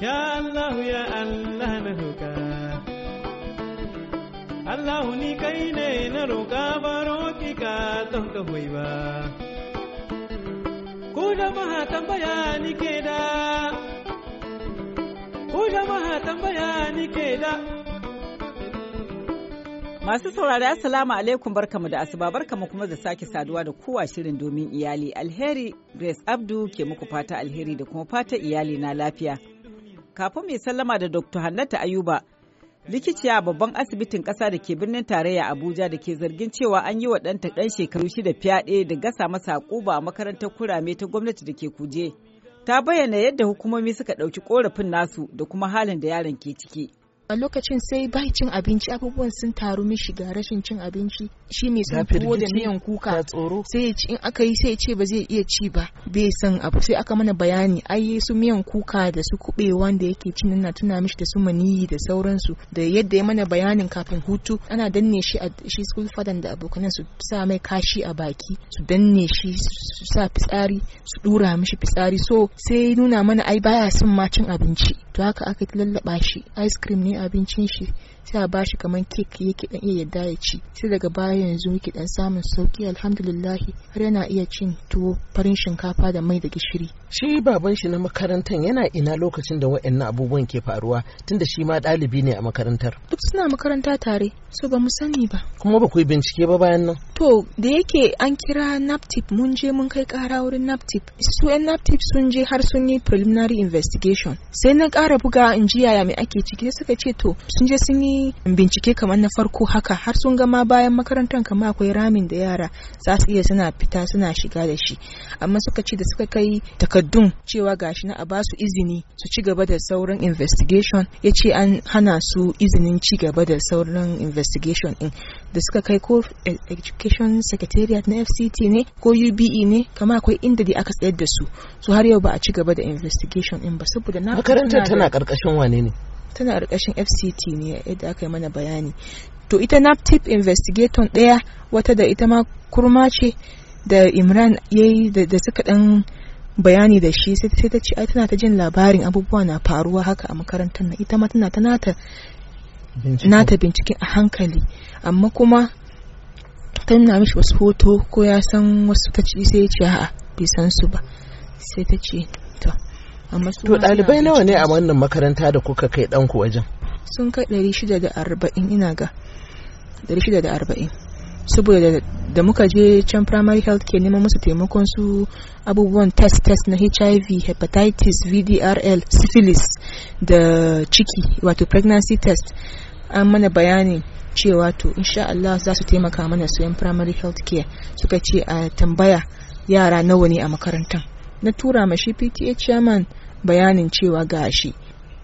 Ya Allah ya Allah na roƙa. Allah ni kai ne na roƙa baro ki ka ba. Ku jama'a tambaya ni ke da. Ku jama'a tambaya ni ke da. Masu saurari Assalamu alaikum barkamu da asuba barkamu kuma da sake saduwa da kowa shirin domin iyali. Alheri Grace Abdu ke muku fata alheri da kuma fata iyali na lafiya. Kafin mai sallama da Dr. Hannatu Ayuba likiciya a babban asibitin ƙasa da ke birnin tarayya Abuja da ke zargin cewa an yi wa ɗanta ɗan shekaru shida fyaɗe da gasa masa ƙuba a makarantar kurame ta gwamnati da ke kuje. Ta bayyana yadda hukumomi suka ɗauki ƙorafin nasu da kuma halin da yaron ke ciki. A lokacin sai bai cin abinci abubuwan sun taru mishi ga rashin cin abinci. Shi mai son tuwo da miyan kuka sai ya ci in aka yi sai ya ce ba zai iya ci ba bai san abu. Sai aka mana bayani ai su miyan kuka da su kube wanda yake cin na tuna mishi da su maniyi da sauransu da yadda ya mana bayanin kafin hutu. Ana danne shi a shi school fadan da abokanan su sa mai kashi a baki su danne shi su sa fitsari su dura mishi fitsari. So sai nuna mana ai baya son ma cin abinci. To haka aka lallaba shi. Ice cream ne abincin shi sai a bashi kamar kek yake dan iya yadda ya ci. Sai daga baya yanzu yake dan samun sauƙi alhamdulillah har yana iya cin tuwo farin shinkafa da mai da gishiri. Shi baban shi na makarantar yana ina lokacin da wa'annan abubuwan ke faruwa tunda shi ma ɗalibi ne a makarantar. Duk suna makaranta tare so ba mu sani ba. Kuma ba ku yi bincike ba bayan nan? To da yake an kira naptip mun je mun kai kara wurin naptip. Su yan naptip sun je har sun yi preliminary investigation. Sai na kara buga in ji yaya mai ake ciki suka ce to sun je sun yi bincike kamar na farko haka har sun gama bayan makarantar kamar akwai ramin da yara za su iya suna fita suna shiga da shi. Amma suka ce da suka kai takaddun cewa gashi na a ba su izini su ci gaba da sauran investigation ya ce an hana su izinin ci gaba da sauran investigation din da suka kai ko education secretariat na fct ne ko ube ne kama akwai inda da aka tsayar da su. Su har yau ba a ci gaba da investigation din ba saboda na makarantar tana ƙarƙashin wane ne? Tana ƙarƙashin fct ne yadda aka yi mana bayani. To ita naptip investigator ɗaya wata da ita ma kurma ce da imran ya yi da suka ɗan bayani da shi sai ta ce ai tana ta jin labarin abubuwa na faruwa haka a makarantar nan. Ita ma tana ta nata nata binciken a hankali. Amma kuma ta nuna mishi wasu hoto ko ya san wasu ta ci sai ya ce a'a bai san su ba. Sai ta ce to amma to ɗalibai nawa ne a wannan makaranta da kuka kai ɗanku wajen? Sun kai 640 ina ga. 640 saboda da muka je can primary health care neman musu taimakon su abubuwan test test na hiv hepatitis vdrl syphilis da ciki wato pregnancy test. An mana bayani cewa to insha Allah za su taimaka mana su yan primary health care. Suka ce a tambaya yara nawa ne a makarantar na tura ma shi PTA chairman bayanin cewa gashi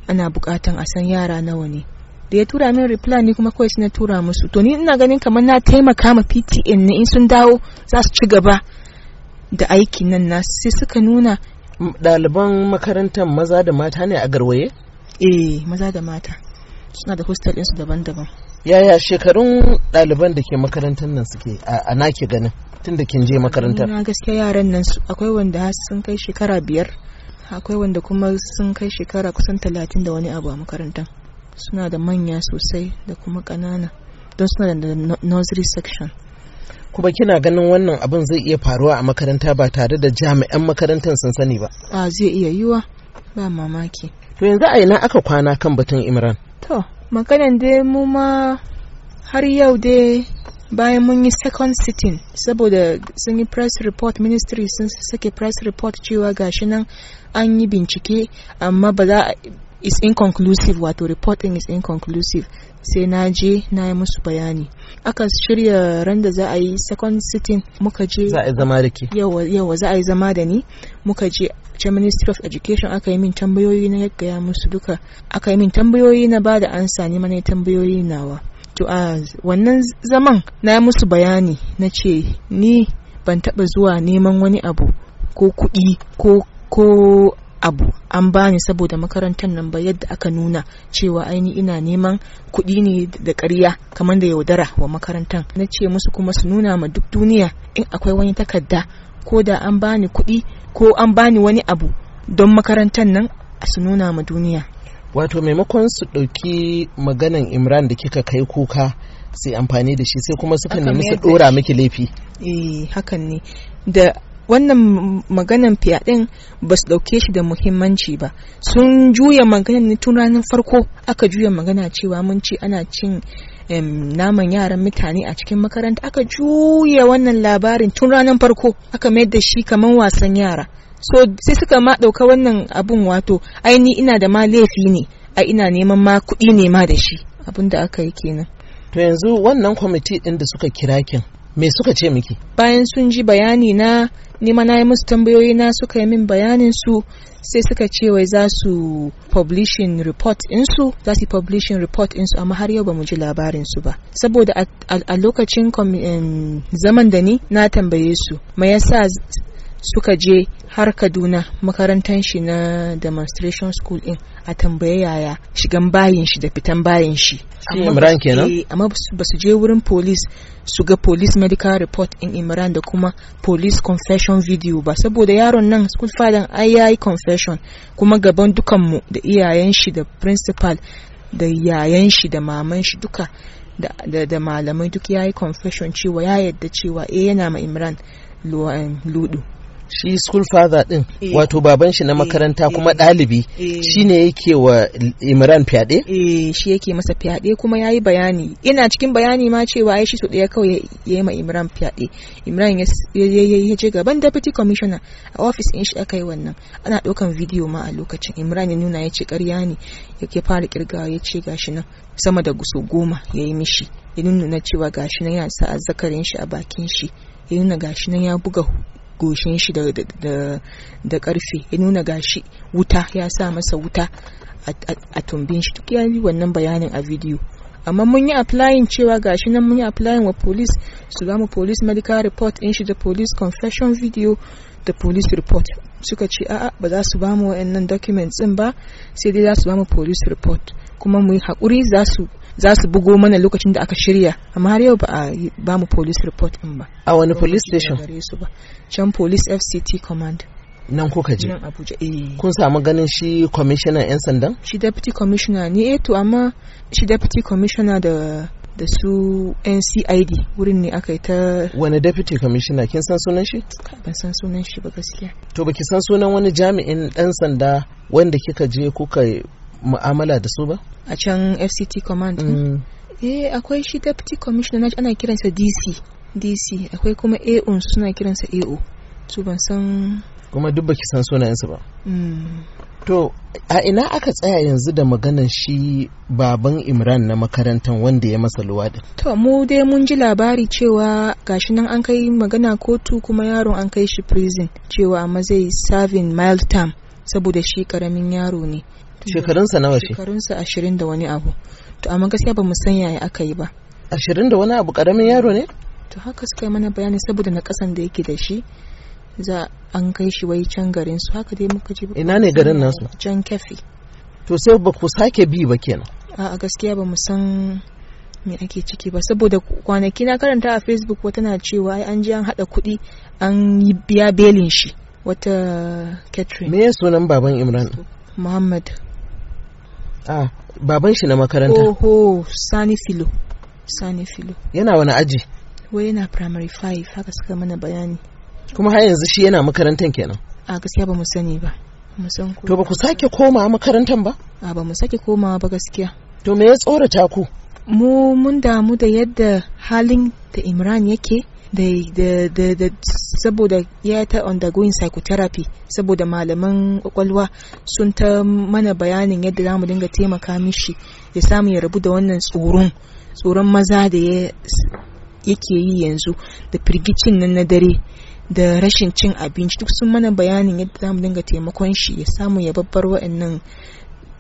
ana bukatan a san yara nawa ne. Da ya tura min reply ni kuma kawai na tura musu. To ni ina ganin kamar na taimaka ma PTN ne in sun dawo za su ci gaba da aikin nan nasu. Sai suka nuna ɗaliban makarantar maza da mata ne a garwaye? Eh maza da mata. Suna da hostel ɗinsu daban-daban. Yaya shekarun ɗaliban da ke makarantar nan suke a nake ganin? Tun da kin je makarantar? Na gaskiya yaran nan akwai wanda sun kai shekara biyar akwai wanda kuma sun kai shekara kusan talatin da wani abu a makarantar. Suna da manya sosai da kuma ƙanana don suna da nursery section. Kuma kina ganin wannan abin zai iya faruwa a makaranta ba tare da jami'an makarantar sun sani ba? A zai iya yiwa ba mamaki. To yanzu a ina aka kwana kan batun imran? To maganan dai mu ma har yau dai bayan mun yi second sitting saboda sun yi press report ministry sun sake press report cewa gashi nan an yi bincike amma ba za is inconclusive wato reporting is inconclusive. Sai na je na yi musu bayani. Aka shirya ran da za a yi second sitting muka je za a yi zama da ke? Yawa za a yi zama da ni. Muka je ce ministry of education aka yi min tambayoyi na yaggaya musu duka. Aka yi min tambayoyi na ba da ansa ni mana tambayoyi nawa. To a wannan zaman na musu bayani na ce ni ban taba zuwa neman wani abu ko kuɗi ko ko abu an bani saboda makarantar nan ba yadda aka nuna cewa aini ina neman kuɗi ne da ƙarya kamar da yaudara wa makarantar. Na ce musu kuma su nuna ma duk duniya in akwai wani takarda ko da an bani kuɗi ko an bani wani abu don makarantar nan su nuna ma duniya. Wato maimakon su ɗauki maganan imran da kika kai kuka sai amfani da shi sai kuma suka nemi su ɗora miki laifi. Eh hakan ne. Da wannan maganan fyaɗen ba su ɗauke shi da muhimmanci ba. Sun juya maganan ne tun ranar farko aka juya magana cewa mun ce ana cin naman yaran mutane a cikin makaranta. Aka juya wannan labarin tun ranar farko aka mayar da shi kamar wasan yara. So sai suka ma ɗauka wannan abun wato aini ina da ma laifi ne a ina neman ma kuɗi ne ma da shi. Abin da aka yi kenan. To yanzu wannan kwamiti ɗin da suka kira kin me suka ce miki? Bayan sun ji bayani na nima na yi musu tambayoyi na suka yi min bayanin su sai suka ce wai za su publishing report insu za su publishing report insu amma har yau ba mu ji labarin su ba. Saboda a, lokacin zaman da ni na tambaye su me yasa suka je har kaduna makarantar shi na demonstration school in a tambaye yaya shigan bayin shi da fitan bayin shi. Imran kenan? amma ba su je wurin police su ga police medical report in imran da kuma police confession video ba. Saboda yaron nan school father ai yayi confession. Kuma gaban dukanmu da iyayen shi da principal da yayan shi da maman shi duka da, da, da malamai duk yayi confession cewa ya yadda cewa eh yana ma imran ludu. Shi school father din Eh. wato baban shi na Eh, makaranta eh, kuma ɗalibi eh. shine yake wa imran fyaɗe? Eh shi yake masa fyaɗe kuma ya yi bayani. Ina cikin bayani ma cewa ai shi so ɗaya kawai ya yi ma imran fyaɗe. Imran ya je gaban deputy commissioner. A office in shi aka yi wannan. Ana ɗaukan video ma a lokacin. Imran ya nuna ya ce ƙarya ne ya ke fara kirgawa ya ce gashi nan sama da guso goma ya yi mishi. Ya nuna cewa gashi nan ya sa azzakarin shi a bakin shi. Ya nuna gashi nan ya buga goshin shi da, da, ƙarfe ya nuna gashi wuta ya sa masa wuta a, tumbin shi. Duk ya yi wannan bayanin a video amma mun yi applying cewa gashi nan mun yi applying wa police su ba mu police medical report in shi da police confession video da police report. Suka ce a'a ba za su ba mu wa'annan documents din ba sai dai za su ba mu police report. Kuma mu yi haƙuri za su za su bugo mana lokacin da aka shirya. Amma har yau ba a ba mu police report din ba. A wani police station? can police fct command. Nan kuka je? Nan abuja eh. Kun samu ganin shi kwamishinan 'yan sandan? Shi deputy commissioner ne eh to amma shi deputy commissioner da da su ncid wurin ne aka yi ta wani deputy commissioner? Kin san sunan shi? Ban san sunan shi ba gaskiya. To baki san sunan wani jami'in ɗan sanda wanda kika je kuka mu'amala da su ba? A can fct command. Mm. eh akwai shi deputy commissioner na ana kiransa dc dc akwai kuma aon suna kiransa ao su ban san kuma duk baki san sunayensu ba. Mm, to a ina aka tsaya yanzu da maganan shi baban imran na makarantar wanda ya masa luwaɗin to mu dai mun ji labari cewa gashi nan an kai magana kotu kuma yaron an kai shi prison cewa amma zai serving mild term saboda shi ƙaramin yaro ne. Shekarunsa nawa ce shekarunsa ashirin da wani abu. To amma gaskiya ba mu san yaya aka yi ba. Ashirin da wani abu ƙaramin yaro ne? To haka suka yi mana bayani saboda na kasan da yake da shi za an kai shi wai can garin su. Haka dai muka ji Ina ne garin nasu? can kefi. To sai ba ku sake bi ba kenan? A gaskiya ba mu san me ake ciki ba. Saboda kwanaki na karanta a facebook wata na cewa ai an je an hada kuɗi an yi biya belin shi wata catherine. Me sunan baban imran? Muhammad. A baban shi na makaranta. Oho sani filo sani filo. Yana wani aji? Wai yana primary 5 haka suka mana bayani. Kuma har yanzu shi yana makarantar kenan? A gaskiya ba mu sani ba mu san ko to ba ku sake koma makarantar ba? A ba mu sake komawa ba gaskiya. To me ya tsorata ku? Mu mun damu da yadda halin da imran yake da, da, da, da saboda ya ta undergoing psychotherapy saboda malaman ƙwaƙwalwa sun ta mana bayanin yadda za mu dinga taimaka mishi ya samu ya rabu da wannan tsoron tsoron maza da ya yake yi yanzu da firgicin nan na dare da rashin cin abinci duk sun mana bayanin yadda za mu dinga taimakon shi ya samu ya babbar wa'annan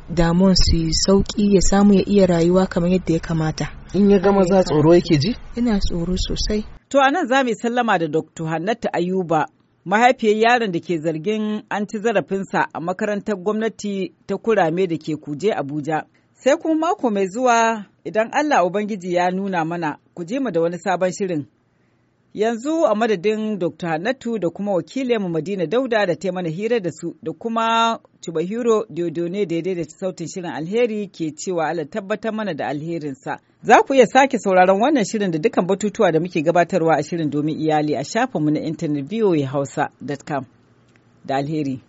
damuwan su yi sauƙi ya samu ya iya rayuwa kamar yadda ya kamata. In ya ga maza tsoro yake ji? Ina tsoro sosai. To a nan za mu sallama da Dr. Hannatu Ayuba, mahaifiyar yaron da ke zargin an ci zarafinsa a makarantar gwamnati ta kurame da ke kuje Abuja. Sai kuma mako mai zuwa idan Allah Ubangiji ya nuna mana ku je mu da wani sabon shirin. Yanzu a madadin Dr. Hannatu da kuma wakilinmu Madina Dauda da ta mana hira da su da kuma Chubahiro Diodone daidai da sautin shirin alheri ke cewa Allah tabbatar mana da alherinsa. Za ku iya sake sauraron wannan shirin da dukkan batutuwa da muke gabatarwa a shirin domin iyali a shafinmu na intanet voahausa.com da alheri.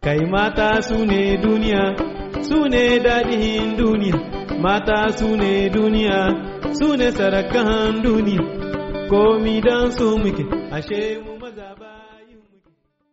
Kai mata su ne duniya, su ne daɗin duniya, mata su ne duniya, su ne sarakan duniya. Komi don su muke. Ashe mu maza ba